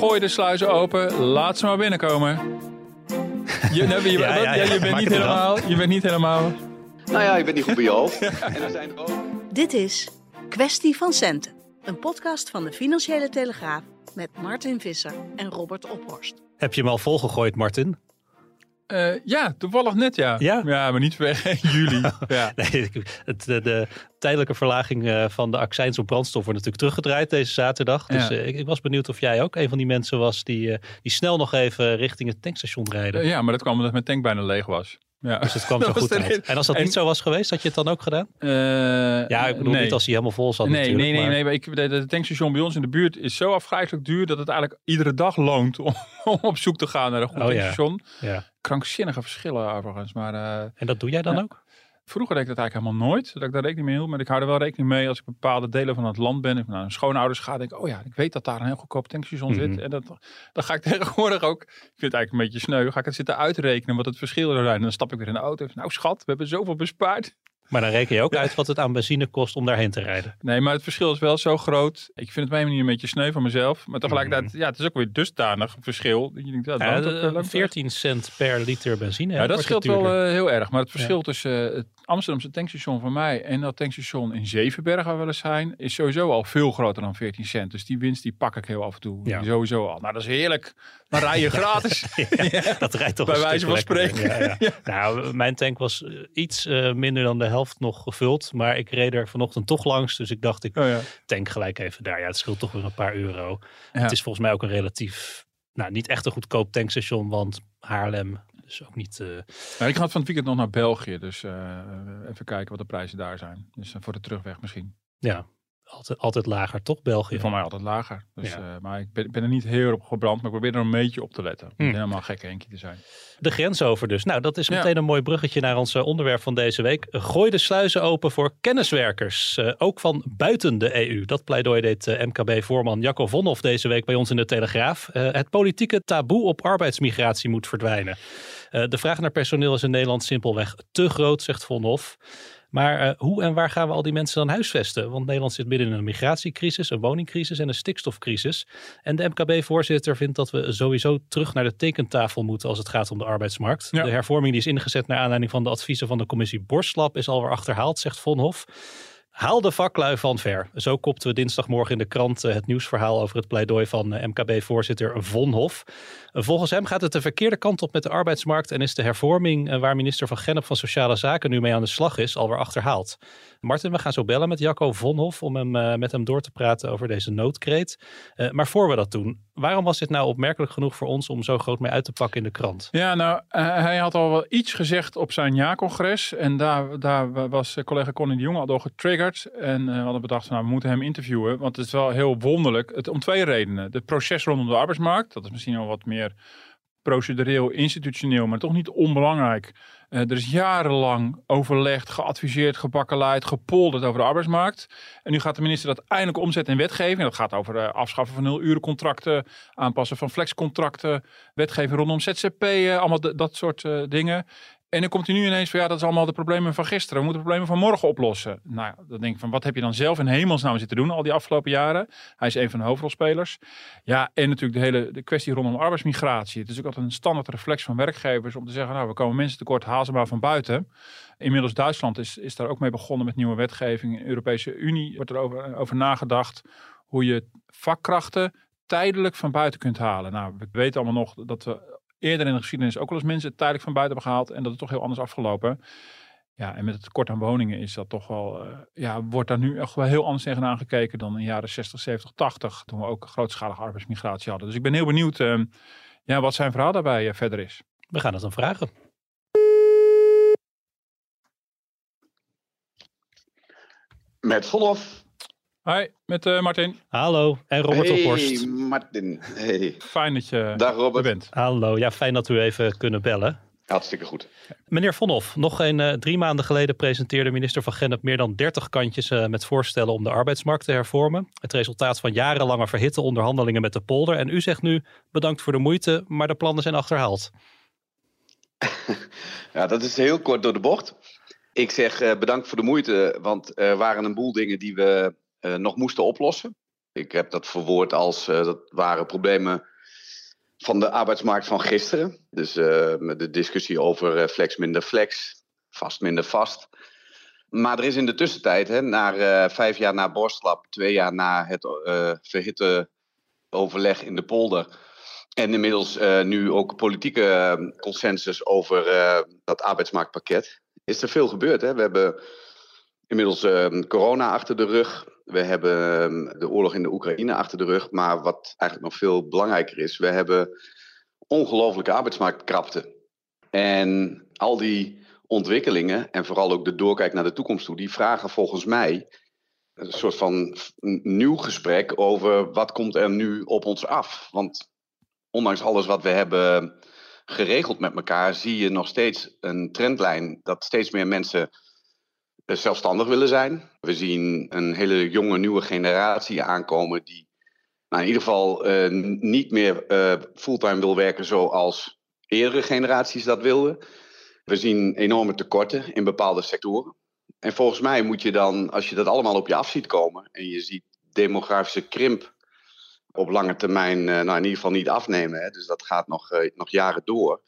Gooi de sluizen open, laat ze maar binnenkomen. Je, nee, je, Ja, ja, ja. je bent niet helemaal. Je bent niet helemaal. Nou ja, je bent niet goed bij je hoofd. En er zijn er ook. Dit is Kwestie van Centen, een podcast van de Financiële Telegraaf met Martin Visser en Robert Ophorst. Heb je hem al volgegooid, Martin? Eh, ja, toevallig net ja. Ja? Ja, maar niet vanwege juli. Ja. Nee, het, de, de tijdelijke verlaging eh, van de accijns op brandstof wordt natuurlijk teruggedraaid deze zaterdag. Dus Ja. eh, ik, ik was benieuwd of jij ook een van die mensen was die, die snel nog even richting het tankstation rijden. Ja, maar dat kwam omdat mijn tank bijna leeg was. Ja. Dus het kwam zo goed uit. reden. En als dat En- niet zo was geweest, had je het dan ook gedaan? Eh, Ja, ik bedoel nee. niet als hij helemaal vol zat Nee, natuurlijk. nee, nee, maar- nee. Maar ik, de, de tankstation bij ons in de buurt is zo afgrijzelijk duur dat het eigenlijk iedere dag loont om, om op zoek te gaan naar een goed Oh, ja. tankstation. Ja. Krankzinnige verschillen overigens. Maar eh, En dat doe jij dan Ja. ook? Vroeger deed ik dat eigenlijk helemaal nooit. Dat ik daar rekening mee hield. Maar ik hou er wel rekening mee als ik bepaalde delen van het land ben. Of naar een schoonouders ga. Denk ik, oh ja, ik weet dat daar een heel goedkoop tankstation Mhm. zit. En dat, dan ga ik tegenwoordig ook. Ik vind het eigenlijk een beetje sneu. Ga ik het zitten uitrekenen wat het verschil zou zijn. En dan stap ik weer in de auto. Nou schat, we hebben zoveel bespaard. Maar dan reken je ook uit wat het aan benzine kost om daarheen te rijden. Nee, maar het verschil is wel zo groot. Ik vind het op mijn manier een beetje sneu van mezelf. Maar tegelijkertijd, ja, het is ook weer dusdanig verschil. Dat Je denkt, Mhm. Ja, woont ook, eh, de- langs 14 cent per liter benzine. Ja, dat scheelt wel eh, heel erg. Maar het verschil tussen het Amsterdamse tankstation van mij en dat tankstation in Zevenberg waar we wel eens zijn, is sowieso al veel groter dan 14 cent. Dus die winst die pak ik heel af en toe Ja. sowieso al. Nou, dat is heerlijk. Dan rij je gratis. Ja, dat rijdt toch Bij wijze van spreken. Ja. Nou, mijn tank was eh, iets eh, minder dan de helft nog gevuld. Maar ik reed er vanochtend toch langs. Dus ik dacht, ik Oh tank gelijk even daar. Ja, het scheelt toch weer een paar euro. Het is volgens mij ook een relatief, nou niet echt een goedkoop tankstation. Want Haarlem is ook niet... eh, Nou, ik ga van het weekend nog naar België. Dus eh, even kijken wat de prijzen daar zijn. Dus eh, voor de terugweg misschien. ja, altijd, altijd lager, toch België? Voor mij altijd lager. Dus, Ja. eh, maar ik ben, ben er niet heel op gebrand. Maar ik probeer er een beetje op te letten. Om Hm. niet helemaal gek Henkie te zijn. De grens over dus. Nou, dat is Ja. meteen een mooi bruggetje naar ons eh, onderwerp van deze week. Gooi de sluizen open voor kenniswerkers, eh, ook van buiten de EU. Dat pleidooi deed eh, MKB-voorman Jacco Vonhoff deze week bij ons in de Telegraaf. Eh, het politieke taboe op arbeidsmigratie moet verdwijnen. Eh, de vraag naar personeel is in Nederland simpelweg te groot, zegt Vonhoff. Maar eh, hoe en waar gaan we al die mensen dan huisvesten? Want Nederland zit midden in een migratiecrisis, een woningcrisis en een stikstofcrisis. En de MKB-voorzitter vindt dat we sowieso terug naar de tekentafel moeten als het gaat om de arbeidsmarkt. Ja. De hervorming die is ingezet naar aanleiding van de adviezen van de commissie Borslap is alweer achterhaald, zegt Vonhoff. Haal de vaklui van ver. Zo kopten we dinsdagmorgen in de krant eh, het nieuwsverhaal over het pleidooi van eh, MKB-voorzitter Vonhoff. Eh, Volgens hem gaat het de verkeerde kant op met de arbeidsmarkt en is de hervorming waar minister van Gennep van Sociale Zaken nu mee aan de slag is alweer achterhaald. Martin, we gaan zo bellen met Jacco Vonhoff om hem, eh, met hem door te praten over deze noodkreet. Eh, maar voor we dat doen, waarom was dit nou opmerkelijk genoeg voor ons om zo groot mee uit te pakken in de krant? Ja, nou, eh, hij had al wel iets gezegd op zijn jaarcongres. En daar, daar was collega Connie de Jong al getriggerd. En we hadden bedacht, nou, we moeten hem interviewen. Want het is wel heel wonderlijk. Het, om twee redenen. Het proces rondom de arbeidsmarkt. Dat is misschien al wat meer procedureel, institutioneel, maar toch niet onbelangrijk. Eh, er is jarenlang overlegd, geadviseerd, gebakkeleid, gepolderd over de arbeidsmarkt. En nu gaat de minister dat eindelijk omzetten in wetgeving. Dat gaat over eh, afschaffen van nulurencontracten, aanpassen van flexcontracten, wetgeving rondom ZZP'en, allemaal d- dat soort eh, dingen. En dan komt hij nu ineens van ja, dat is allemaal de problemen van gisteren. We moeten de problemen van morgen oplossen. Nou ja, dan denk ik van wat heb je dan zelf in hemelsnaam zitten doen al die afgelopen jaren? Hij is een van de hoofdrolspelers. Ja, en natuurlijk de hele de kwestie rondom arbeidsmigratie. Het is ook altijd een standaard reflex van werkgevers om te zeggen, nou we komen mensen tekort, haal ze maar van buiten. Inmiddels Duitsland is, is daar ook mee begonnen met nieuwe wetgeving. In de Europese Unie wordt er over, over nagedacht hoe je vakkrachten tijdelijk van buiten kunt halen. Nou, we weten allemaal nog dat we eerder in de geschiedenis ook wel eens mensen tijdelijk van buiten hebben gehaald. En dat is toch heel anders afgelopen. Ja, en met het tekort aan woningen is dat toch wel, uh, ja, wordt daar nu echt wel heel anders tegenaan gekeken dan in de jaren 60, 70, 80. Toen we ook grootschalige arbeidsmigratie hadden. Dus ik ben heel benieuwd uh, ja, wat zijn verhaal daarbij uh, verder is. We gaan het dan vragen. Met Vonhoff. Hi, met uh, Martin. Hallo, en Robert hey, Ophorst. Martin. Hey. Fijn dat je Dag Robert. er bent. Hallo, ja, fijn dat we even kunnen bellen. Hartstikke goed. Meneer Vonhoff, nog een uh, drie maanden geleden presenteerde minister van Gennep meer dan 30 kantjes uh, met voorstellen om de arbeidsmarkt te hervormen. Het resultaat van jarenlange verhitte onderhandelingen met de polder. En u zegt nu bedankt voor de moeite, maar de plannen zijn achterhaald. ja, dat is heel kort door de bocht. Ik zeg uh, bedankt voor de moeite, want er waren een boel dingen die we nog moesten oplossen. Ik heb dat verwoord als dat waren problemen van de arbeidsmarkt van gisteren. Dus uh, de discussie over flex minder flex, vast minder vast. Maar er is in de tussentijd, hè, na vijf jaar na Borstlab, twee jaar na het verhitte overleg in de polder. En inmiddels nu ook politieke consensus over dat arbeidsmarktpakket. Is er veel gebeurd. Hè? We hebben inmiddels corona achter de rug. We hebben de oorlog in de Oekraïne achter de rug. Maar wat eigenlijk nog veel belangrijker is, we hebben ongelooflijke arbeidsmarktkrapte. En al die ontwikkelingen, en vooral ook de doorkijk naar de toekomst toe, die vragen volgens mij een soort van nieuw gesprek over wat komt er nu op ons af. Want ondanks alles wat we hebben geregeld met elkaar, zie je nog steeds een trendlijn dat steeds meer mensen zelfstandig willen zijn. We zien een hele jonge nieuwe generatie aankomen die nou, in ieder geval uh, niet meer uh, fulltime wil werken zoals eerdere generaties dat wilden. We zien enorme tekorten in bepaalde sectoren. En volgens mij moet je dan, als je dat allemaal op je af ziet komen en je ziet demografische krimp op lange termijn, nou in ieder geval niet afnemen, hè, dus dat gaat nog, nog jaren door.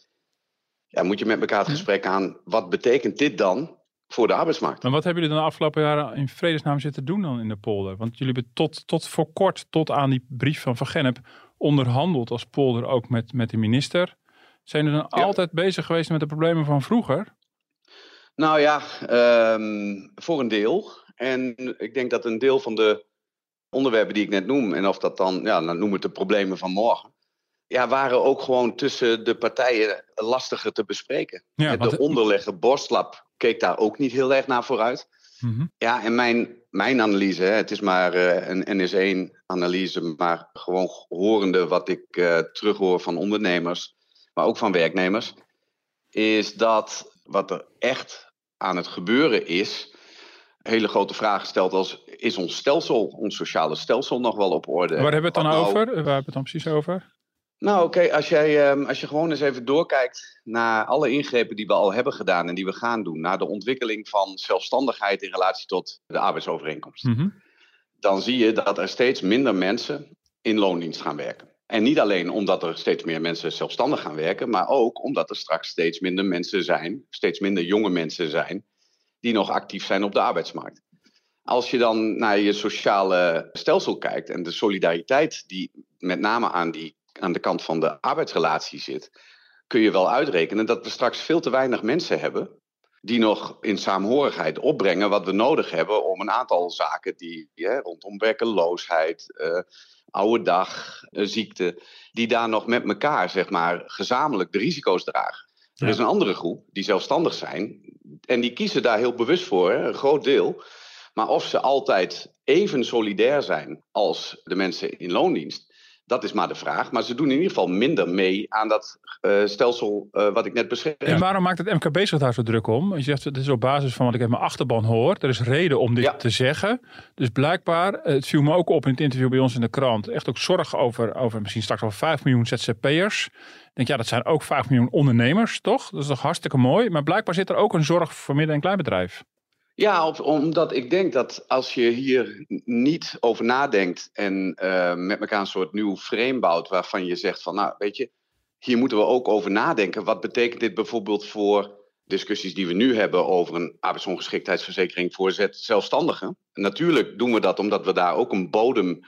Ja, moet je met elkaar het gesprek aan, wat betekent dit dan voor de arbeidsmarkt. Maar wat hebben jullie dan de afgelopen jaren in vredesnaam zitten doen dan in de polder? Want jullie hebben tot, tot voor kort, tot aan die brief van Van Gennep, onderhandeld als polder ook met, met de minister. Zijn jullie dan ja. altijd bezig geweest met de problemen van vroeger? Nou ja, um, voor een deel. En ik denk dat een deel van de onderwerpen die ik net noem, en of dat dan, ja, dan noem het de problemen van morgen, ja, waren ook gewoon tussen de partijen lastiger te bespreken. Ja, de onderlegger Borstlap keek daar ook niet heel erg naar vooruit. Mm -hmm. Ja, en mijn, mijn analyse, hè, het is maar uh, een NS1-analyse, maar gewoon horende wat ik uh, terughoor van ondernemers, maar ook van werknemers, is dat wat er echt aan het gebeuren is, hele grote vragen stelt als, is ons stelsel, ons sociale stelsel nog wel op orde? Waar hebben we het dan nou, over? Waar hebben we het dan precies over? Nou, oké, okay, als, jij, um, als je gewoon eens even doorkijkt naar alle ingrepen die we al hebben gedaan en die we gaan doen, naar de ontwikkeling van zelfstandigheid in relatie tot de arbeidsovereenkomst, mm -hmm. dan zie je dat er steeds minder mensen in loondienst gaan werken. En niet alleen omdat er steeds meer mensen zelfstandig gaan werken, maar ook omdat er straks steeds minder mensen zijn, steeds minder jonge mensen zijn, die nog actief zijn op de arbeidsmarkt. Als je dan naar je sociale stelsel kijkt en de solidariteit die met name aan die aan de kant van de arbeidsrelatie zit, kun je wel uitrekenen dat we straks veel te weinig mensen hebben die nog in saamhorigheid opbrengen wat we nodig hebben om een aantal zaken die ja, rondom werkeloosheid, uh, oude dag, uh, ziekte, die daar nog met elkaar zeg maar gezamenlijk de risico's dragen. Ja. Er is een andere groep die zelfstandig zijn en die kiezen daar heel bewust voor, hè, een groot deel. Maar of ze altijd even solidair zijn als de mensen in loondienst, dat is maar de vraag. Maar ze doen in ieder geval minder mee aan dat uh, stelsel uh, wat ik net beschreef. En waarom maakt het MKB zich daar zo druk om? Je zegt, het is op basis van wat ik uit mijn achterban hoor. Er is reden om dit ja. te zeggen. Dus blijkbaar, het viel me ook op in het interview bij ons in de krant. Echt ook zorg over, over misschien straks wel 5 miljoen ZZP'ers. Ik denk, ja, dat zijn ook 5 miljoen ondernemers, toch? Dat is toch hartstikke mooi. Maar blijkbaar zit er ook een zorg voor midden- en kleinbedrijf. Ja, omdat ik denk dat als je hier niet over nadenkt en uh, met elkaar een soort nieuw frame bouwt waarvan je zegt van, nou weet je, hier moeten we ook over nadenken. Wat betekent dit bijvoorbeeld voor discussies die we nu hebben over een arbeidsongeschiktheidsverzekering voor zelfstandigen? Natuurlijk doen we dat omdat we daar ook een bodem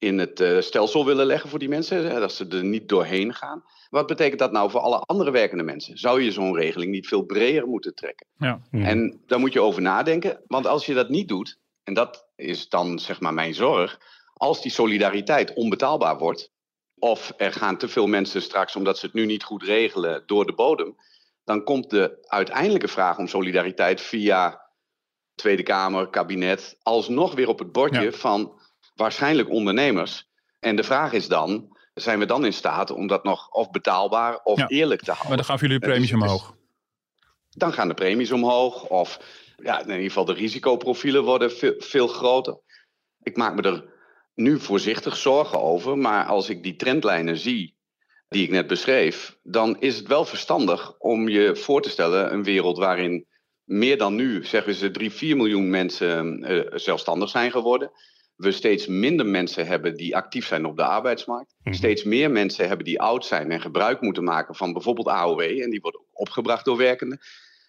in het uh, stelsel willen leggen voor die mensen. Hè, dat ze er niet doorheen gaan. Wat betekent dat nou voor alle andere werkende mensen? Zou je zo'n regeling niet veel breder moeten trekken? Ja. Mhm. En daar moet je over nadenken. Want als je dat niet doet, en dat is dan zeg maar mijn zorg, als die solidariteit onbetaalbaar wordt, of er gaan te veel mensen straks, omdat ze het nu niet goed regelen, door de bodem, dan komt de uiteindelijke vraag om solidariteit via Tweede Kamer, kabinet, alsnog weer op het bordje Ja. van waarschijnlijk ondernemers. En de vraag is dan, zijn we dan in staat om dat nog of betaalbaar of Ja. eerlijk te houden? Maar dan gaan jullie de premies omhoog. dan gaan de premies omhoog. Of ja, in ieder geval de risicoprofielen worden veel, veel groter. Ik maak me er nu voorzichtig zorgen over. Maar als ik die trendlijnen zie die ik net beschreef, dan is het wel verstandig om je voor te stellen een wereld waarin meer dan nu, zeggen ze, 3, 4 miljoen mensen eh, zelfstandig zijn geworden. We steeds minder mensen hebben die actief zijn op de arbeidsmarkt. Mhm. Steeds meer mensen hebben die oud zijn en gebruik moeten maken van bijvoorbeeld AOW. En die worden opgebracht door werkenden.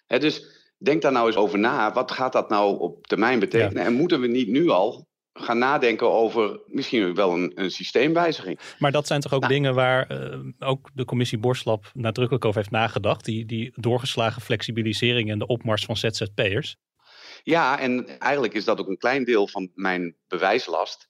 Dus denk daar nou eens over na. Wat gaat dat nou op termijn betekenen? En moeten we niet nu al gaan nadenken over misschien wel een, een systeemwijziging? Maar dat zijn toch ook Nou. dingen waar eh, ook de commissie Borslap nadrukkelijk over heeft nagedacht. Die, die doorgeslagen flexibilisering en de opmars van ZZP'ers. Ja, en eigenlijk is dat ook een klein deel van mijn bewijslast.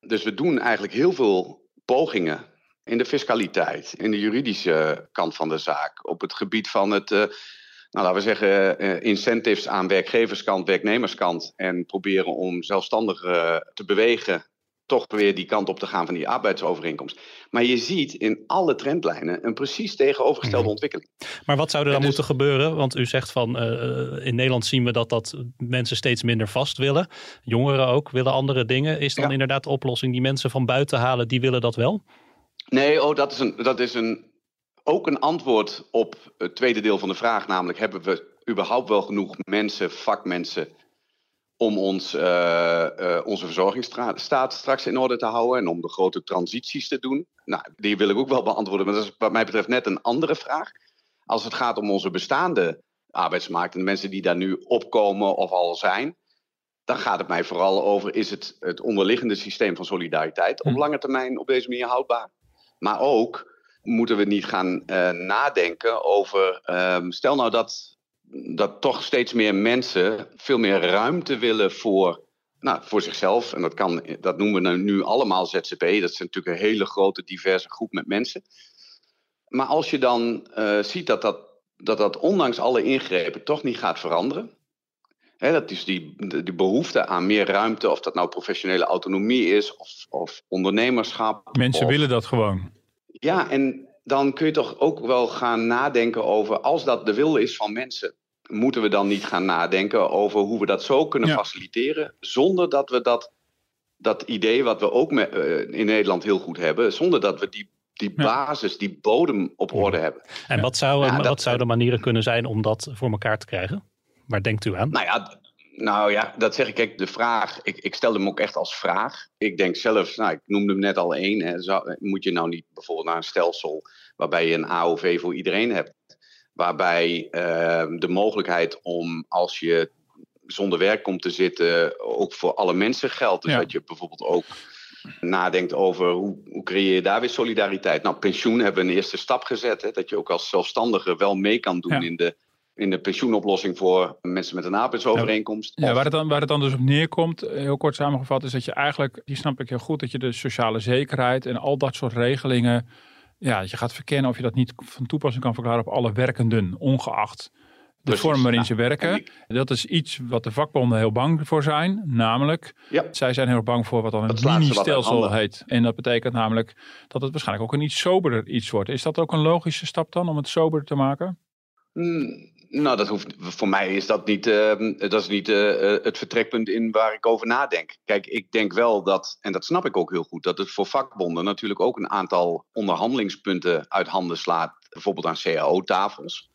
Dus we doen eigenlijk heel veel pogingen in de fiscaliteit, in de juridische kant van de zaak, op het gebied van het, eh, nou, laten we zeggen, eh, incentives aan werkgeverskant, werknemerskant en proberen om zelfstandigen te bewegen toch weer die kant op te gaan van die arbeidsovereenkomst. Maar je ziet in alle trendlijnen een precies tegenovergestelde Mhm. ontwikkeling. Maar wat zou er dan dus- moeten gebeuren? Want u zegt van eh, in Nederland zien we dat, dat mensen steeds minder vast willen. Jongeren ook willen andere dingen. Is dan Ja. inderdaad de oplossing die mensen van buiten halen, die willen dat wel? Nee, oh, dat is, een, dat is een, ook een antwoord op het tweede deel van de vraag. Namelijk, hebben we überhaupt wel genoeg mensen, vakmensen, om ons, eh, eh, onze verzorgingsstaat straks in orde te houden en om de grote transities te doen? Nou, die wil ik ook wel beantwoorden, maar dat is wat mij betreft net een andere vraag. Als het gaat om onze bestaande arbeidsmarkt en de mensen die daar nu opkomen of al zijn, dan gaat het mij vooral over: is het, het onderliggende systeem van solidariteit op Hm. lange termijn op deze manier houdbaar? Maar ook moeten we niet gaan eh, nadenken over. ehm, stel nou dat, dat toch steeds meer mensen veel meer ruimte willen voor, nou, voor zichzelf. En dat, kan, dat noemen we nou nu allemaal ZZP. Dat is natuurlijk een hele grote, diverse groep met mensen. Maar als je dan eh, ziet dat dat, dat dat ondanks alle ingrepen toch niet gaat veranderen. Hè, dat is die, die behoefte aan meer ruimte, of dat nou professionele autonomie is of, of ondernemerschap. Mensen of- willen dat gewoon. ja, en dan kun je toch ook wel gaan nadenken over, als dat de wil is van mensen, moeten we dan niet gaan nadenken over hoe we dat zo kunnen Ja. faciliteren, zonder dat we dat, dat idee wat we ook met, eh, in Nederland heel goed hebben, zonder dat we die, die Ja. basis, die bodem op orde hebben. En wat, zou, Ja, wat dat- zouden manieren kunnen zijn om dat voor elkaar te krijgen? Waar denkt u aan? Nou ja, nou ja, dat zeg ik. Kijk, de vraag, ik, ik stel hem ook echt als vraag. Ik denk zelf, nou, ik noemde hem net al één. Hè, zou, moet je nou niet bijvoorbeeld naar een stelsel waarbij je een AOV voor iedereen hebt? Waarbij eh, de mogelijkheid om als je zonder werk komt te zitten, ook voor alle mensen geldt. Dus Ja. dat je bijvoorbeeld ook nadenkt over hoe, hoe creëer je daar weer solidariteit. Nou, pensioen hebben we een eerste stap gezet. Hè, dat je ook als zelfstandige wel mee kan doen Ja. in, de, in de pensioenoplossing voor mensen met een arbeidsovereenkomst. Ja, waar, het dan, waar het dan dus op neerkomt, heel kort samengevat, is dat je eigenlijk, die snap ik heel goed, dat je de sociale zekerheid en al dat soort regelingen, ja, dat je gaat verkennen of je dat niet van toepassing kan verklaren op alle werkenden, ongeacht de Precies, vorm waarin nou, ze werken. Dat is iets wat de vakbonden heel bang voor zijn, namelijk, Ja. zij zijn heel bang voor wat dan een mini-stelsel heet. En dat betekent namelijk dat het waarschijnlijk ook een iets soberder iets wordt. Is dat ook een logische stap dan, om het soberder te maken? Hmm, nou, dat hoeft, voor mij is dat niet, eh, dat is niet eh, eh, het vertrekpunt in waar ik over nadenk. Kijk, ik denk wel dat, en dat snap ik ook heel goed, dat het voor vakbonden natuurlijk ook een aantal onderhandelingspunten uit handen slaat. Bijvoorbeeld aan CAO-tafels.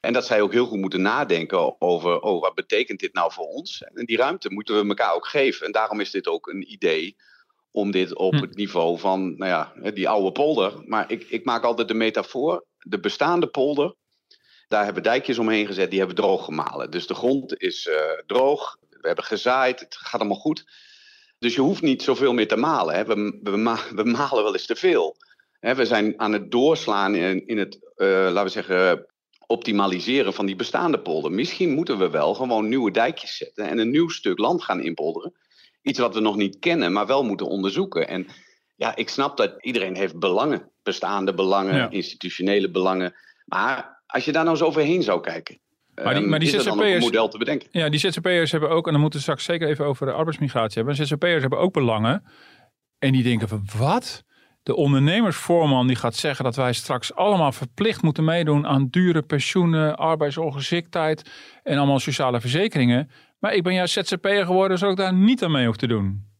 En dat zij ook heel goed moeten nadenken over, oh, wat betekent dit nou voor ons? En die ruimte moeten we elkaar ook geven. En daarom is dit ook een idee om dit op Hm. het niveau van, nou ja, die oude polder. Maar ik, ik maak altijd de metafoor, de bestaande polder, daar hebben dijkjes omheen gezet, die hebben droog gemalen. Dus de grond is eh, droog, we hebben gezaaid, het gaat allemaal goed. Dus je hoeft niet zoveel meer te malen. Hè. We, we, malen wel eens te veel. Hè, we zijn aan het doorslaan in, in het, uh, laten we zeggen, optimaliseren van die bestaande polder. Misschien moeten we wel gewoon nieuwe dijkjes zetten en een nieuw stuk land gaan inpolderen. Iets wat we nog niet kennen, maar wel moeten onderzoeken. En ja, ik snap dat iedereen heeft belangen. Bestaande belangen, institutionele belangen. Maar als je daar nou eens overheen zou kijken. Maar die, maar die is een model te bedenken. Ja, die ZZP'ers hebben ook, en dan moeten we straks zeker even over de arbeidsmigratie hebben. ZZP'ers hebben ook belangen. En die denken van wat? De ondernemersvoorman die gaat zeggen dat wij straks allemaal verplicht moeten meedoen aan dure pensioenen, arbeidsongeschiktheid en allemaal sociale verzekeringen. Maar ik ben juist ZZP'er geworden, zodat ik daar niet aan mee hoef te doen.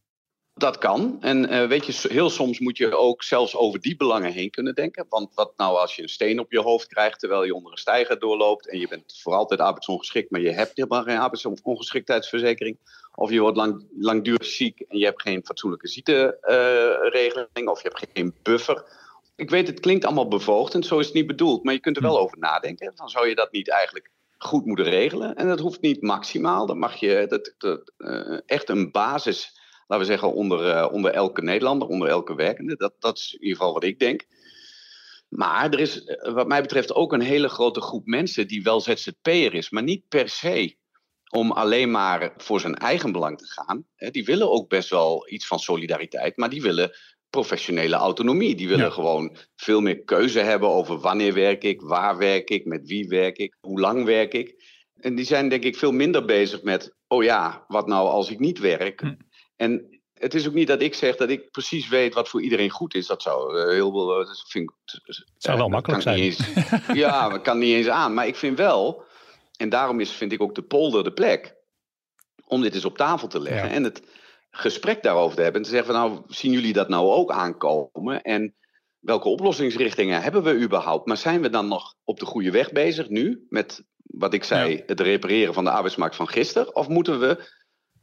Dat kan. En uh, weet je, heel soms moet je ook zelfs over die belangen heen kunnen denken. Want wat nou als je een steen op je hoofd krijgt terwijl je onder een stijger doorloopt en je bent voor altijd arbeidsongeschikt, maar je hebt helemaal geen arbeidsongeschiktheidsverzekering. Of je wordt lang, langdurig ziek en je hebt geen fatsoenlijke ziekteregeling of je hebt geen buffer. Ik weet, het klinkt allemaal bevoogdend, zo is het niet bedoeld. Maar je kunt er wel hm. over nadenken. Dan zou je dat niet eigenlijk goed moeten regelen. En dat hoeft niet maximaal. Dan mag je dat, dat, uh, echt een basis laten we zeggen, onder, uh, onder elke Nederlander, onder elke werkende. Dat, dat is in ieder geval wat ik denk. Maar er is, eh, wat mij betreft, ook een hele grote groep mensen die wel ZZP'er is, maar niet per se om alleen maar voor zijn eigen belang te gaan. Die willen ook best wel iets van solidariteit, maar die willen professionele autonomie. Die willen gewoon veel meer keuze hebben over wanneer werk ik, waar werk ik, met wie werk ik, hoe lang werk ik. En die zijn denk ik veel minder bezig met, oh ja, wat nou als ik niet werk? En het is ook niet dat ik zeg dat ik precies weet wat voor iedereen goed is. Dat zou uh, heel veel. Uh, vind ik, zou wel makkelijk zijn. Eens, ja, dat kan niet eens aan. Maar ik vind wel, en daarom is, vind ik ook de polder de plek. Om dit eens op tafel te leggen en het gesprek daarover te hebben. En te zeggen: van, Nou, zien jullie dat nou ook aankomen? En welke oplossingsrichtingen hebben we überhaupt? Maar zijn we dan nog op de goede weg bezig nu? Met wat ik zei, het repareren van de arbeidsmarkt van gisteren? Of moeten we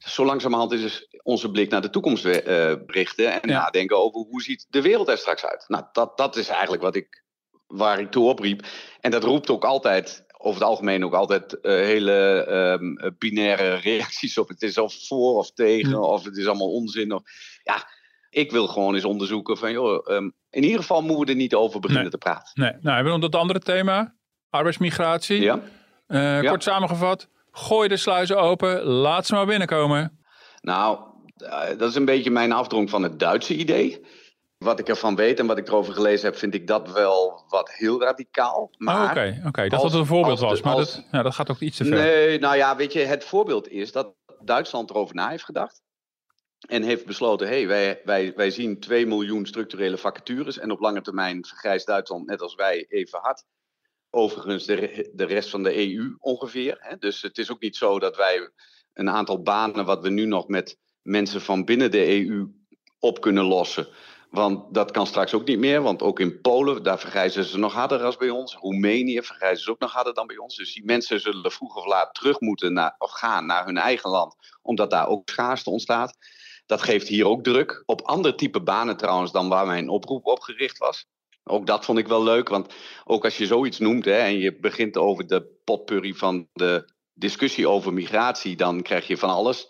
zo langzamerhand is onze blik naar de toekomst uh, richten en nadenken over hoe ziet de wereld er straks uit. Nou, dat, dat is eigenlijk wat ik, waar ik toe opriep. En dat roept ook altijd, over het algemeen ook altijd uh, hele um, binaire reacties op. Het is of voor of tegen, hm. of het is allemaal onzin. Of, ja, ik wil gewoon eens onderzoeken van, joh, um, in ieder geval moeten we er niet over beginnen te praten. Nee, nou hebben we nog dat andere thema, arbeidsmigratie. Ja. Uh, kort samengevat, Gooi de sluizen open, laat ze maar binnenkomen. Nou, eh, dat is een beetje mijn afdronk van het Duitse idee. Wat ik ervan weet en wat ik erover gelezen heb, vind ik dat wel wat heel radicaal. Maar oh, Oké, oké. dat wat een voorbeeld was. Maar dat, ja, dat gaat ook iets te ver. Nee, nou ja, weet je, het voorbeeld is dat Duitsland erover na heeft gedacht. En heeft besloten, hé, hey, wij, wij, wij zien 2 miljoen structurele vacatures. En op lange termijn vergrijst Duitsland net als wij even hard. Overigens de, de rest van de EU ongeveer. Hè? Dus het is ook niet zo dat wij een aantal banen wat we nu nog met mensen van binnen de EU op kunnen lossen. Want dat kan straks ook niet meer, want ook in Polen, daar vergrijzen ze nog harder dan bij ons. Roemenië vergrijzen ze ook nog harder dan bij ons. Dus die mensen zullen vroeg of laat terug moeten naar, of gaan naar hun eigen land, omdat daar ook schaarste ontstaat. Dat geeft hier ook druk. Op ander type banen trouwens dan waar mijn oproep op gericht was. Ook dat vond ik wel leuk, want ook als je zoiets noemt hè, en je begint over de potpurrie van de discussie over migratie, dan krijg je van alles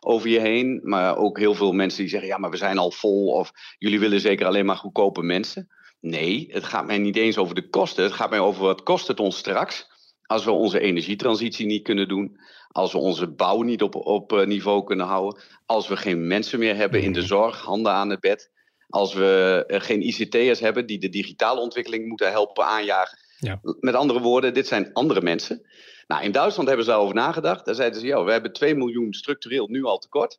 over je heen. Maar ook heel veel mensen die zeggen, ja, maar we zijn al vol of jullie willen zeker alleen maar goedkope mensen. Nee, het gaat mij niet eens over de kosten. Het gaat mij over wat kost het ons straks als we onze energietransitie niet kunnen doen. Als we onze bouw niet op, op eh, niveau kunnen houden. Als we geen mensen meer hebben in de mhm. zorg, handen aan het bed. Als we eh, geen ICT'ers hebben die de digitale ontwikkeling moeten helpen aanjagen. Ja. Met andere woorden, dit zijn andere mensen. Nou, in Duitsland hebben ze daarover nagedacht. Daar zeiden ze, ja, we hebben 2 miljoen structureel nu al tekort.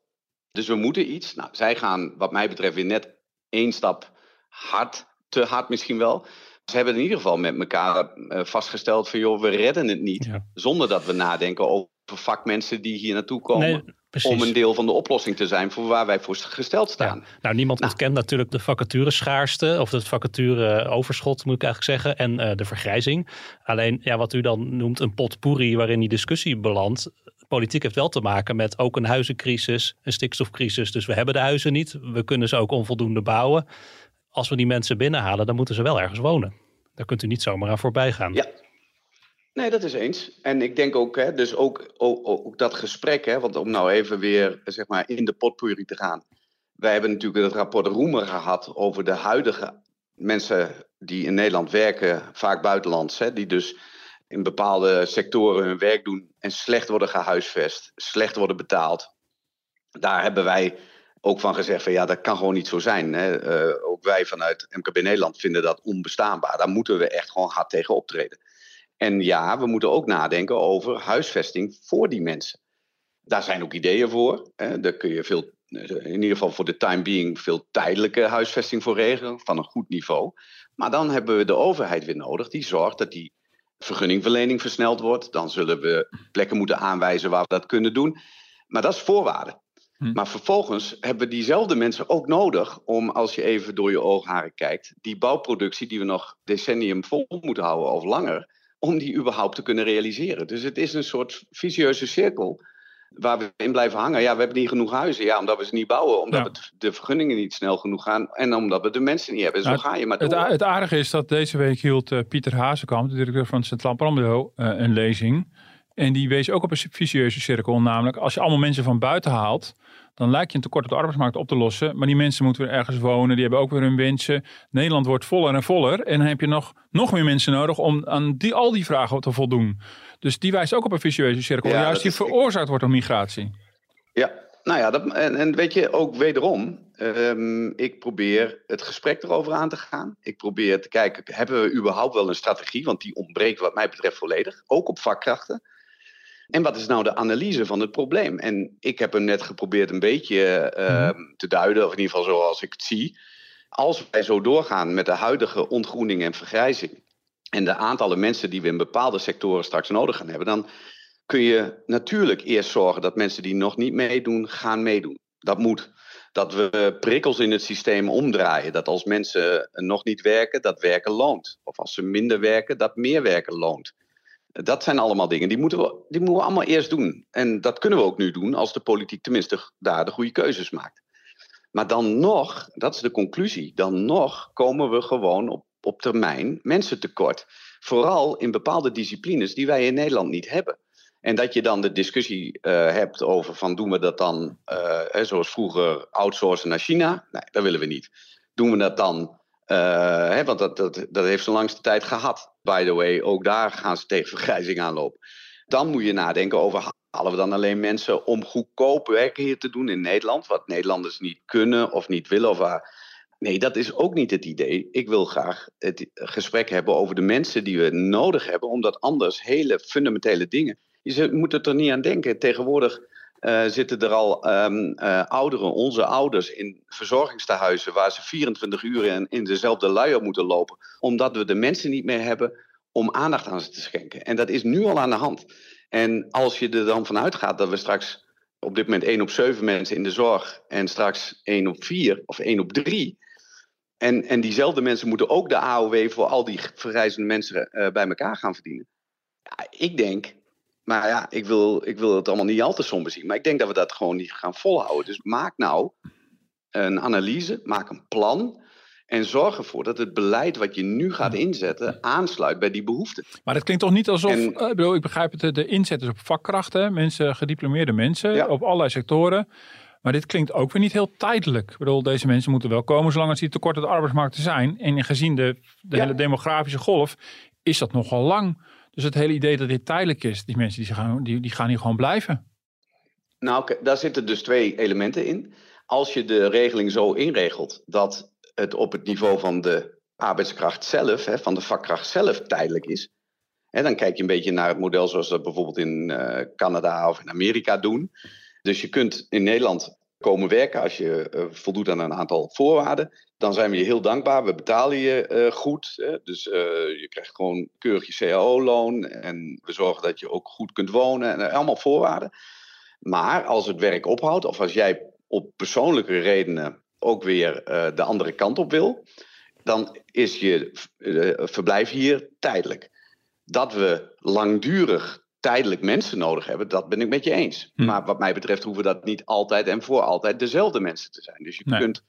Dus we moeten iets. Nou, zij gaan wat mij betreft weer net één stap hard, te hard misschien wel. Ze hebben in ieder geval met elkaar eh, vastgesteld van joh, we redden het niet. Zonder dat we nadenken over vakmensen die hier naartoe komen. Om een deel van de oplossing te zijn voor waar wij voor gesteld staan. Nou, niemand nou. ontkent natuurlijk de vacatureschaarste of het vacatureoverschot moet ik eigenlijk zeggen. En uh, de vergrijzing. Alleen ja, wat u dan noemt een potpourri waarin die discussie belandt. Politiek heeft wel te maken met ook een huizencrisis, een stikstofcrisis. Dus we hebben de huizen niet. We kunnen ze ook onvoldoende bouwen. Als we die mensen binnenhalen, dan moeten ze wel ergens wonen. Daar kunt u niet zomaar aan voorbij gaan. Ja, Nee, dat is eens. En ik denk ook, hè, dus ook, ook, dat gesprek, hè, want om nou even weer zeg maar, in de potpourri te gaan. Wij hebben natuurlijk het rapport Roemer gehad over de huidige mensen die in Nederland werken, vaak buitenlands, hè, die dus in bepaalde sectoren hun werk doen en slecht worden gehuisvest, slecht worden betaald. Daar hebben wij ook van gezegd van ja, dat kan gewoon niet zo zijn. Hè. Uh, ook wij vanuit MKB Nederland vinden dat onbestaanbaar. Daar moeten we echt gewoon hard tegen optreden. En ja, we moeten ook nadenken over huisvesting voor die mensen. Daar zijn ook ideeën voor. Hè. Daar kun je veel, in ieder geval voor de time being, veel tijdelijke huisvesting voor regelen van een goed niveau. Maar dan hebben we de overheid weer nodig die zorgt dat die vergunningverlening versneld wordt. Dan zullen we plekken moeten aanwijzen waar we dat kunnen doen. Maar dat is voorwaarde. Hm. Maar vervolgens hebben we diezelfde mensen ook nodig om, als je even door je oogharen kijkt, die bouwproductie die we nog decennium vol moeten houden of langer, om die überhaupt te kunnen realiseren. Dus het is een soort vicieuze cirkel waar we in blijven hangen. Ja, we hebben niet genoeg huizen. Ja, omdat we ze niet bouwen. Omdat de vergunningen niet snel genoeg gaan. En omdat we de mensen niet hebben. Zo nou, ga je maar door. Het, het, aardige is dat deze week hield uh, Pieter Hazekamp, de directeur van het Centraal Planbureau, uh, een lezing. En die wees ook op een vicieuze cirkel. Namelijk, als je allemaal mensen van buiten haalt dan lijkt je een tekort op de arbeidsmarkt op te lossen. Maar die mensen moeten weer ergens wonen, die hebben ook weer hun wensen. Nederland wordt voller en voller. En dan heb je nog, nog meer mensen nodig om aan die, al die vragen te voldoen. Dus die wijst ook op een vicieuze cirkel, juist die veroorzaakt wordt door migratie. Ja, nou ja, dat, en, en weet je, ook wederom, um, ik probeer het gesprek erover aan te gaan. Ik probeer te kijken, hebben we überhaupt wel een strategie? Want die ontbreekt wat mij betreft volledig, ook op vakkrachten. En wat is nou de analyse van het probleem? En ik heb hem net geprobeerd een beetje uh, te duiden, of in ieder geval zoals ik het zie. Als wij zo doorgaan met de huidige ontgroening en vergrijzing. en de aantallen mensen die we in bepaalde sectoren straks nodig gaan hebben. dan kun je natuurlijk eerst zorgen dat mensen die nog niet meedoen, gaan meedoen. Dat moet. Dat we prikkels in het systeem omdraaien. Dat als mensen nog niet werken, dat werken loont. Of als ze minder werken, dat meer werken loont. Dat zijn allemaal dingen die moeten, we, die moeten we allemaal eerst doen. En dat kunnen we ook nu doen als de politiek tenminste daar de goede keuzes maakt. Maar dan nog, dat is de conclusie, dan nog komen we gewoon op, op termijn mensen tekort. Vooral in bepaalde disciplines die wij in Nederland niet hebben. En dat je dan de discussie uh, hebt over van doen we dat dan uh, zoals vroeger outsourcen naar China? Nee, dat willen we niet. Doen we dat dan uh, hè, want dat, dat, dat heeft ze langste tijd gehad. By the way, ook daar gaan ze tegen vergrijzing aanlopen. Dan moet je nadenken over halen we dan alleen mensen om goedkoop werk hier te doen in Nederland, wat Nederlanders niet kunnen of niet willen of waar. Nee, dat is ook niet het idee. Ik wil graag het gesprek hebben over de mensen die we nodig hebben, omdat anders hele fundamentele dingen. Je moet het er niet aan denken. Tegenwoordig uh, zitten er al um, uh, ouderen, onze ouders, in verzorgingstehuizen waar ze 24 uur in, in dezelfde luier moeten lopen, omdat we de mensen niet meer hebben om aandacht aan ze te schenken. En dat is nu al aan de hand. En als je er dan vanuit gaat dat we straks op dit moment 1 op 7 mensen in de zorg en straks 1 op 4 of 1 op 3. En, en diezelfde mensen moeten ook de AOW voor al die verreizende mensen uh, bij elkaar gaan verdienen. Ik denk maar ja, ik wil, ik wil het allemaal niet al te somber zien. Maar ik denk dat we dat gewoon niet gaan volhouden. Dus maak nou een analyse, maak een plan. En zorg ervoor dat het beleid wat je nu gaat inzetten aansluit bij die behoeften. Maar het klinkt toch niet alsof, en, uh, ik, bedoel, ik begrijp het, de inzet is op vakkrachten, mensen, gediplomeerde mensen, op allerlei sectoren. Maar dit klinkt ook weer niet heel tijdelijk. Ik bedoel, deze mensen moeten wel komen zolang als die tekort op de arbeidsmarkt zijn. En gezien de, de hele demografische golf is dat nogal lang. Dus het hele idee dat dit tijdelijk is, die mensen die gaan, die, die gaan hier gewoon blijven. Nou, daar zitten dus twee elementen in. Als je de regeling zo inregelt dat het op het niveau van de arbeidskracht zelf, hè, van de vakkracht zelf tijdelijk is. En dan kijk je een beetje naar het model zoals dat bijvoorbeeld in uh, Canada of in Amerika doen. Dus je kunt in Nederland komen werken als je uh, voldoet aan een aantal voorwaarden. Dan zijn we je heel dankbaar. We betalen je uh, goed. Hè? Dus uh, je krijgt gewoon keurig je cao-loon. En we zorgen dat je ook goed kunt wonen. En allemaal voorwaarden. Maar als het werk ophoudt, of als jij op persoonlijke redenen ook weer de andere kant op wil, dan is je verblijf hier tijdelijk. Dat we langdurig tijdelijk mensen nodig hebben, dat ben ik met je eens. Hm. Maar wat mij betreft hoeven dat niet altijd en voor altijd dezelfde mensen te zijn. Dus je kunt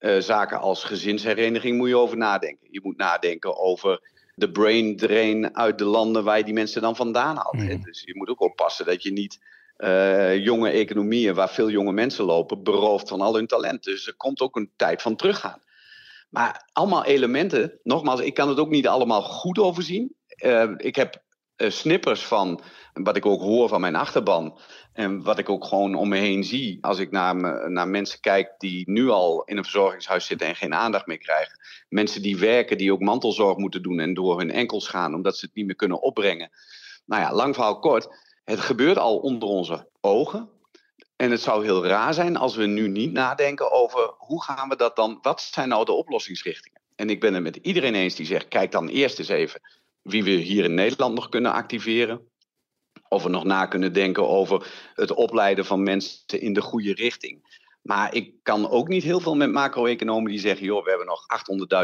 uh, zaken als gezinshereniging moet je over nadenken. Je moet nadenken over de brain drain uit de landen waar je die mensen dan vandaan haalt. Dus je moet ook oppassen dat je niet eh, jonge economieën waar veel jonge mensen lopen, berooft van al hun talent. Dus er komt ook een tijd van teruggaan. Maar allemaal elementen, nogmaals, ik kan het ook niet allemaal goed overzien. Eh, ik heb eh, snippers van wat ik ook hoor van mijn achterban. En wat ik ook gewoon om me heen zie als ik naar, naar mensen kijk die nu al in een verzorgingshuis zitten en geen aandacht meer krijgen. Mensen die werken, die ook mantelzorg moeten doen en door hun enkels gaan omdat ze het niet meer kunnen opbrengen. Nou ja, lang verhaal kort. Het gebeurt al onder onze ogen. En het zou heel raar zijn als we nu niet nadenken over hoe gaan we dat dan, wat zijn nou de oplossingsrichtingen? En ik ben het met iedereen eens die zegt, kijk dan eerst eens even wie we hier in Nederland nog kunnen activeren. Of we nog na kunnen denken over het opleiden van mensen in de goede richting. Maar ik kan ook niet heel veel met macro-economen die zeggen: joh, we hebben nog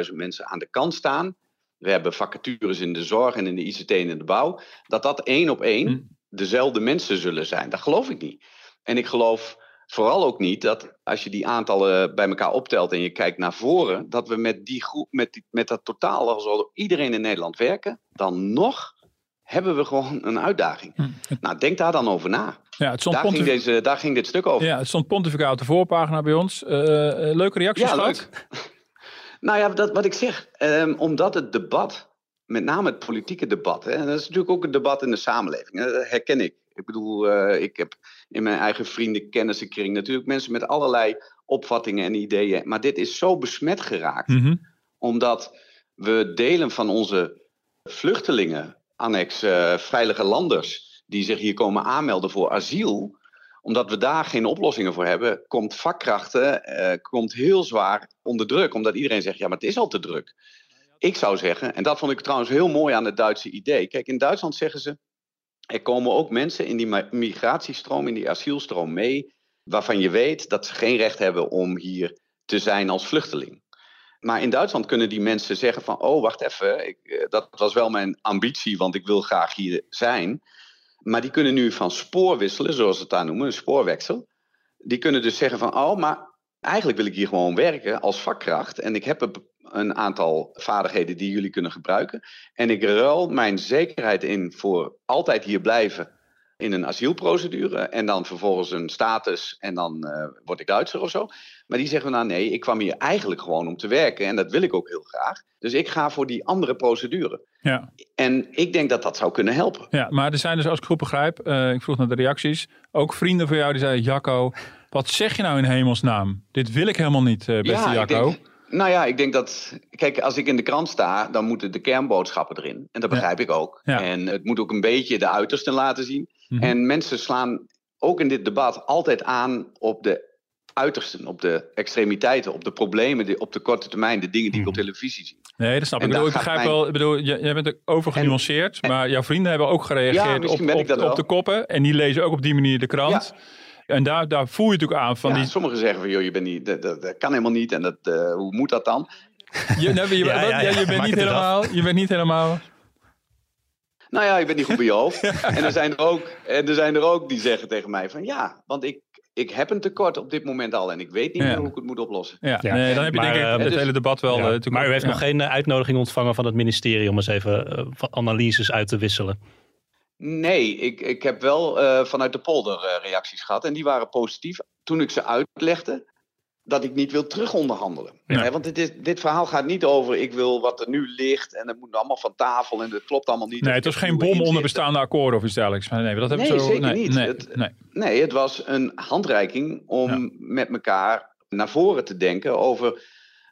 800.000 mensen aan de kant staan. We hebben vacatures in de zorg en in de ICT en in de bouw. Dat dat één op één Hm. dezelfde mensen zullen zijn. Dat geloof ik niet. En ik geloof vooral ook niet dat als je die aantallen bij elkaar optelt en je kijkt naar voren, dat we met die groep, met, die, met dat totaal, als iedereen in Nederland werken, dan nog hebben we gewoon een uitdaging. Hm. Nou, denk daar dan over na. Ja, het stond, Daar ging, deze, daar ging dit stuk over. ja, het stond pontificaal op de voorpagina bij ons. Eh, eh, leuke reacties Ja, gehad? leuk. nou ja, dat, wat ik zeg, ehm, omdat het debat, met name het politieke debat, hè, en dat is natuurlijk ook een debat in de samenleving, hè, dat herken ik. Ik bedoel, eh, ik heb in mijn eigen vrienden, kennissenkring natuurlijk mensen met allerlei opvattingen en ideeën. Maar dit is zo besmet geraakt, Mhm. omdat we delen van onze vluchtelingen, annex eh, veilige landers, die zich hier komen aanmelden voor asiel, omdat we daar geen oplossingen voor hebben, komt vakkrachten eh, komt heel zwaar onder druk. Omdat iedereen zegt, ja, maar het is al te druk. Ik zou zeggen, en dat vond ik trouwens heel mooi aan het Duitse idee. Kijk, in Duitsland zeggen ze, er komen ook mensen in die mi- migratiestroom, in die asielstroom mee, waarvan je weet dat ze geen recht hebben om hier te zijn als vluchteling. Maar in Duitsland kunnen die mensen zeggen van, oh, wacht even, eh, dat was wel mijn ambitie, want ik wil graag hier zijn. Maar die kunnen nu van spoor wisselen, zoals ze het daar noemen, een spoorwechsel. Die kunnen dus zeggen van, oh, maar eigenlijk wil ik hier gewoon werken als vakkracht. En ik heb een- een aantal vaardigheden die jullie kunnen gebruiken. En ik ruil mijn zekerheid in voor altijd hier blijven in een asielprocedure. En dan vervolgens een status en dan eh, word ik Duitser of zo. Maar die zeggen nou nee, ik kwam hier eigenlijk gewoon om te werken. En dat wil ik ook heel graag. Dus ik ga voor die andere procedure. Ja. En ik denk dat dat zou kunnen helpen. ja, maar er zijn dus, als ik goed begrijp, eh, ik vroeg naar de reacties, ook vrienden van jou die zeiden, Jacco, wat zeg je nou in hemelsnaam? Dit wil ik helemaal niet, eh, beste ik Jacco. denk, nou ja, ik denk dat. Kijk, als ik in de krant sta, dan moeten de kernboodschappen erin. En dat Ja. begrijp ik ook. Ja. En het moet ook een beetje de uitersten laten zien. Mhm. En mensen slaan ook in dit debat altijd aan op de uitersten, op de extremiteiten, op de problemen, die- op de korte termijn, de dingen die ik op Mhm. televisie zie. Nee, dat snap ik. En Ik, bedoel, begrijp mijn- wel, ik bedoel, jij, bent er over genuanceerd, maar jouw vrienden hebben ook gereageerd Ja, op, op, op de koppen. En die lezen ook op die manier de krant. En daar, daar voel je natuurlijk aan van ja, die... Sommigen zeggen van, joh, je bent niet, dat, dat, dat kan helemaal niet en dat, eh, hoe moet dat dan? Je, je, Ja, ja, ja, ja, je bent niet het helemaal... Je bent niet helemaal... Nou ja, je bent niet goed bij je hoofd. En er zijn er ook, en er, zijn er ook die zeggen tegen mij van, ja, want ik, ik heb een tekort op dit moment al en ik weet niet Ja. meer hoe ik het moet oplossen. Ja, Ja. Nee, dan heb je Maar, denk ik eh, het dus- hele debat wel... Ja. eh, natuurlijk maar u ook- heeft ja. nog geen uitnodiging ontvangen van het ministerie om eens even analyses uit te wisselen. Nee, ik, ik heb wel eh, vanuit de polder eh, reacties gehad en die waren positief. Toen ik ze uitlegde dat ik niet wil terugonderhandelen. Ja. Want dit, is, dit verhaal gaat niet over ik wil wat er nu ligt en het moet allemaal van tafel en het klopt allemaal niet. Nee, het was heb geen bom onder bestaande akkoorden of iets dergelijks. Nee, dat hebben Nee, zo, zeker nee, niet. Nee, Het- nee. Nee, het was een handreiking om Ja. met elkaar naar voren te denken over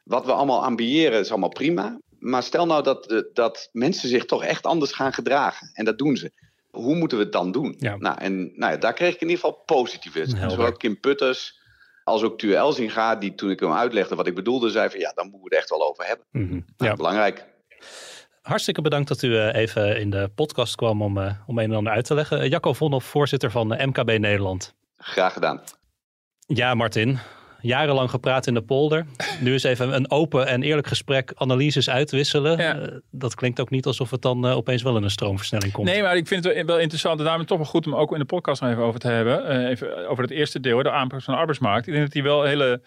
wat we allemaal ambiëren. is allemaal prima. Maar stel nou dat, dat mensen zich toch echt anders gaan gedragen. En dat doen ze. Hoe moeten we het dan doen? Ja. Nou, en nou ja, daar kreeg ik in ieder geval positieve. Helder. Zowel Kim Putters als ook Tuur Elzinga, die toen ik hem uitlegde wat ik bedoelde, zei van ja, dan moeten we het echt wel over hebben. Mhm. Nou, Ja. Belangrijk. Hartstikke bedankt dat u eh, even in de podcast kwam om, eh, om een en ander uit te leggen. Eh, Jacco Vonhoff, voorzitter van MKB Nederland. Graag gedaan. Ja, Martin. Jarenlang gepraat in de polder. Nu is even een open en eerlijk gesprek, analyses uitwisselen. Ja. Eh, dat klinkt ook niet alsof het dan eh, opeens wel in een stroomversnelling komt. Nee, maar ik vind het wel- wel interessant. En daarom toch wel goed om ook in de podcast nog even over te hebben. Eh, even over het eerste deel, de aanpak van de arbeidsmarkt. Ik denk dat die wel hele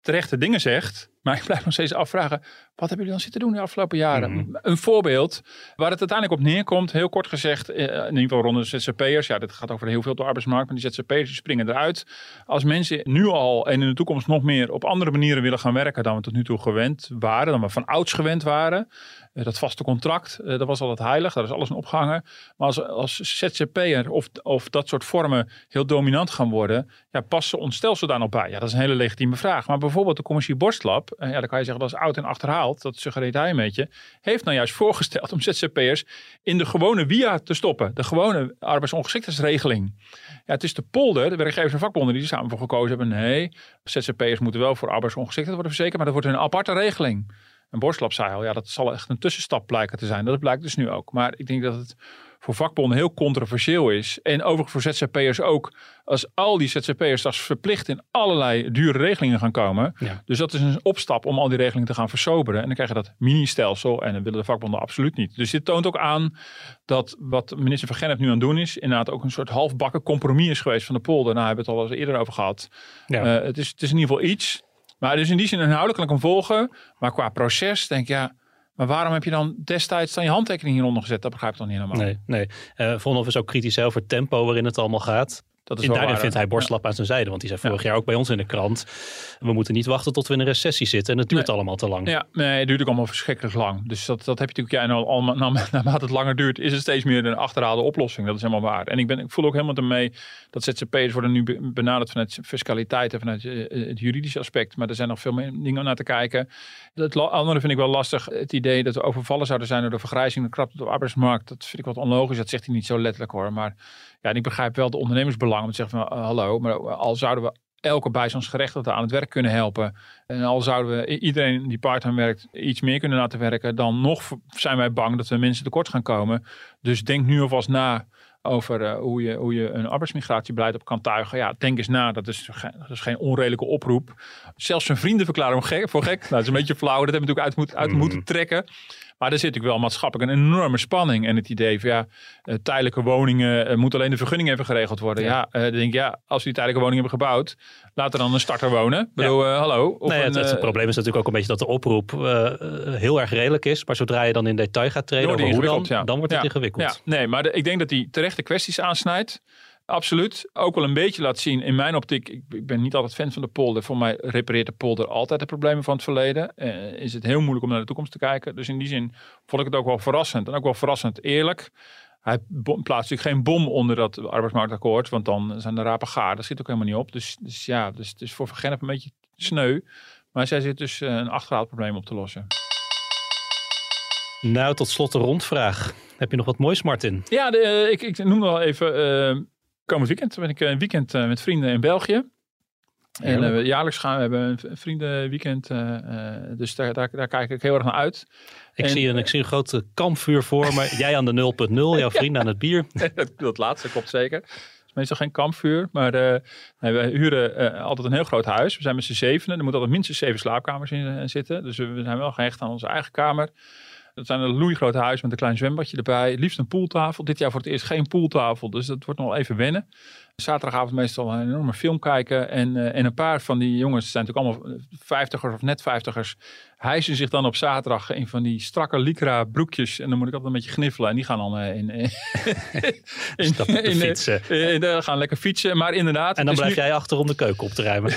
terechte dingen zegt. Maar ik blijf nog steeds afvragen, wat hebben jullie dan zitten doen de afgelopen jaren? Mhm. Een voorbeeld waar het uiteindelijk op neerkomt, heel kort gezegd, eh, in ieder geval rond de ZZP'ers. Ja, dit gaat over heel veel op de arbeidsmarkt, maar die ZZP'ers die springen eruit. Als mensen nu al en in de toekomst nog meer op andere manieren willen gaan werken dan we tot nu toe gewend waren, dan we van ouds gewend waren. Eh, Dat vaste contract, eh, dat was altijd heilig, daar is alles in opgehangen. Maar als, als ZZP'er of, of dat soort vormen heel dominant gaan worden, ja, passen ons stelsel daar nog bij? Ja, dat is een hele legitieme vraag. Maar bijvoorbeeld de commissie Borstlab, eh, ja, dan kan je zeggen dat is oud en achterhaald, dat suggereert hij een beetje, heeft nou juist voorgesteld om ZZP'ers in de gewone WIA te stoppen. De gewone arbeidsongeschiktheidsregeling. Ja, het is de polder, de werkgevers en vakbonden die er samen voor gekozen hebben. Nee, ZZP'ers moeten wel voor arbeidsongeschiktheid worden verzekerd, maar dat wordt een aparte regeling. En Borstlab zei al, ja, dat zal echt een tussenstap blijken te zijn. Dat blijkt dus nu ook. Maar ik denk dat het voor vakbonden heel controversieel is. En overigens voor ZZP'ers ook. Als al die ZZP'ers straks verplicht in allerlei dure regelingen gaan komen. Ja. Dus dat is een opstap om al die regelingen te gaan versoberen. En dan krijg je dat mini-stelsel. En dat willen de vakbonden absoluut niet. Dus dit toont ook aan dat wat minister Van Gennep nu aan het doen is. Inderdaad ook een soort halfbakken compromis is geweest van de polder. Nou, hebben we het al eens eerder over gehad. Ja. Eh, het, is, het is in ieder geval iets. Maar dus in die zin inhoudelijk kan volgen. Maar qua proces denk ik, ja... Maar waarom heb je dan destijds dan je handtekening hieronder gezet? Dat begrijp ik dan niet helemaal. Nee, nee. Eh Vonhoff is ook kritisch over tempo waarin het allemaal gaat. Dat is wel daarin waar, vindt hij Borstlap aan zijn zijde. Want die zei vorig jaar ook bij ons in de krant. We moeten niet wachten tot we in een recessie zitten. En het duurt Nee. allemaal te lang. Ja, nee, het duurt ook allemaal verschrikkelijk lang. Dus dat, dat heb je natuurlijk, ja, en al, al, na- naarmate het langer duurt, is het steeds meer een achterhaalde oplossing. Dat is helemaal waar. En ik, ben, ik voel ook helemaal ermee dat ZZP'ers worden nu be- benaderd vanuit fiscaliteit en vanuit eh, het juridische aspect. Maar er zijn nog veel meer dingen om naar te kijken. Het andere vind ik wel lastig. Het idee dat we overvallen zouden zijn door de vergrijzing, de krapte op de arbeidsmarkt. Dat vind ik wat onlogisch. Dat zegt hij niet zo letterlijk hoor. Maar ja, en ik begrijp wel de ondernemersbelang om te zeggen van eh, hallo, maar al zouden we elke bijstandsgerechtigde aan het werk kunnen helpen. En al zouden we iedereen die parttime werkt iets meer kunnen laten werken, dan nog zijn wij bang dat we mensen tekort gaan komen. Dus denk nu alvast na over eh, hoe, je, hoe je een arbeidsmigratiebeleid op kan tuigen. Ja, denk eens na. Dat is, ge- dat is geen onredelijke oproep. Zelfs zijn vrienden verklaren hem gek, voor gek. Nou, dat is een beetje flauw. Dat hebben we natuurlijk uit, moet, uit moeten trekken. Maar er zit natuurlijk wel maatschappelijk een enorme spanning. En het idee van ja, eh, tijdelijke woningen, eh, moet alleen de vergunning even geregeld worden. Ja, eh, dan denk ik, ja, als we die tijdelijke woning hebben gebouwd, laat er dan een starter wonen. Ik bedoel, hallo. Of Nee, het, een, het eh, probleem is natuurlijk ook een beetje dat de oproep heel erg redelijk is. Maar zodra je dan in detail gaat treden Dan over wordt hoe het dan, ingewikkeld, ja. dan wordt het Ja. ingewikkeld. Ja, nee, maar de- ik denk dat hij terechte kwesties aansnijdt. Absoluut. Ook wel een beetje laat zien, in mijn optiek, ik, ben niet altijd fan van de polder. Voor mij repareert de polder altijd de problemen van het verleden. Eh, is het heel moeilijk om naar de toekomst te kijken. Dus in die zin vond ik het ook wel verrassend. En ook wel verrassend eerlijk. Hij plaatst natuurlijk geen bom onder dat arbeidsmarktakkoord. Want dan zijn de rapen gaar. Dat zit ook helemaal niet op. Dus, dus ja, dus het is voor Van Gennep een beetje sneu. Maar zij zit dus eh, een achterhaald probleem op te lossen. Nou, tot slot de rondvraag. Heb je nog wat moois, Martin? Ja, de, eh, ik, ik noem wel even. eh, komend weekend ben ik een weekend eh, met vrienden in België. En eh, jaarlijks gaan we hebben een vriendenweekend. eh, eh, dus daar, daar, daar kijk ik heel erg naar uit. Ik, En- zie, een, ik zie een groot kampvuur voor me. Jij aan de 0.0, jouw vrienden aan het bier. dat, dat laatste klopt zeker. Het is meestal geen kampvuur. Maar eh, nee, we huren eh, altijd een heel groot huis. We zijn met z'n zevenen. Er moeten altijd minstens zeven slaapkamers in eh, zitten. Dus we, we zijn wel gehecht aan onze eigen kamer. Dat zijn een loeigroot huis met een klein zwembadje erbij. Liefst een pooltafel. Dit jaar voor het eerst geen pooltafel. Dus dat wordt nog even wennen. Zaterdagavond meestal een enorme film kijken. En, eh, en een paar van die jongens, zijn natuurlijk allemaal vijftigers of net vijftigers, hijsen zich dan op zaterdag in van die strakke lycra broekjes. En dan moet ik altijd een beetje gniffelen. En die gaan dan eh, in, in, in, in- fietsen. in- in- eh, gaan lekker fietsen. Maar inderdaad. En dan blijf jij achter om de keuken op te ruimen.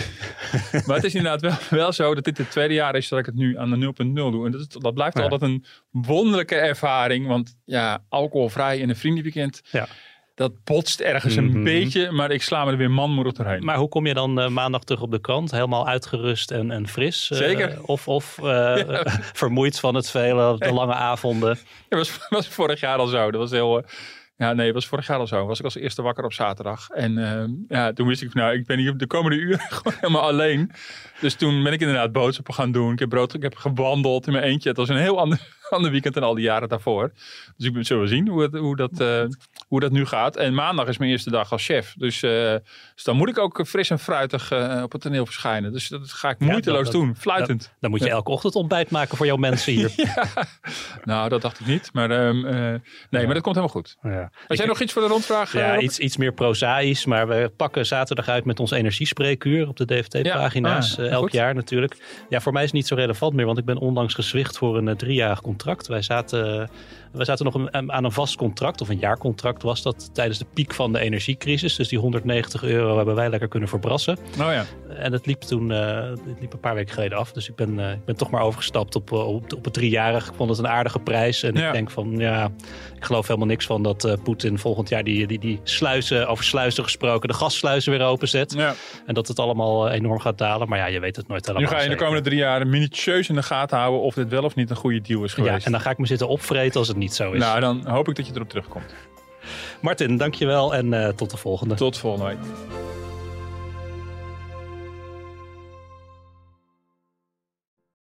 maar het is inderdaad wel, wel zo dat dit het tweede jaar is dat ik het nu aan de 0.0 doe. En dat, is- dat blijft Ja. altijd een wonderlijke ervaring. Want ja, alcoholvrij in een vriendenweekend. Ja. Dat botst ergens Mhm. een beetje, maar ik sla me er weer manmoedig doorheen. Maar hoe kom je dan eh, maandag terug op de krant? Helemaal uitgerust en, en fris? Eh, Zeker. Of, of eh, vermoeid van het vele, de lange avonden? Dat was, was vorig jaar al zo. Dat was heel. ja, nee, dat was vorig jaar al zo. Was ik als eerste wakker op zaterdag. En ja, toen wist ik, nou, ik ben hier de komende uren gewoon helemaal alleen. Dus toen ben ik inderdaad boodschappen gaan doen. Ik heb brood, ik heb gewandeld in mijn eentje. Het was een heel ander, van de weekend en al die jaren daarvoor. Dus ik zullen we zien hoe, het, hoe, dat, uh, hoe dat nu gaat. En maandag is mijn eerste dag als chef. Dus, uh, dus dan moet ik ook fris en fruitig uh, op het toneel verschijnen. Dus dat ga ik moeiteloos ja, dat, doen, fluitend. Dan, dan moet je elke ochtend ontbijt maken voor jouw mensen hier. ja. Nou, dat dacht ik niet. Maar um, nee, maar dat komt helemaal goed. Ja. Had jij nog iets voor de rondvraag? Ja, iets, iets meer prozaïs. Maar we pakken zaterdag uit met ons energiespreekuur op de DFT-pagina's. Ah, elk goed. jaar natuurlijk. Ja, voor mij is het niet zo relevant meer. Want ik ben onlangs gezwicht voor een driejarig contract. Wij zaten we zaten nog een, aan een vast contract, of een jaarcontract was dat, tijdens de piek van de energiecrisis. Dus die 190 euro hebben wij lekker kunnen verbrassen. Oh ja. En het liep toen uh, het liep een paar weken geleden af. Dus ik ben, uh, ik ben toch maar overgestapt op, eh, op, op het driejarig. Ik vond het een aardige prijs. En ja. ik denk van, ja, ik geloof helemaal niks van dat uh, Poetin volgend jaar die, die, die sluizen, over sluizen gesproken, de gassluizen weer openzet. Ja. En dat het allemaal enorm gaat dalen. Maar ja, je weet het nooit helemaal Nu ga je de komende drie jaar minutieus in de gaten houden of dit wel of niet een goede deal is geweest. Ja, en dan ga ik me zitten opvreten als het niet zo is. Nou, dan hoop ik dat je erop terugkomt. Martin, dankjewel en uh, tot de volgende. Tot volgende week.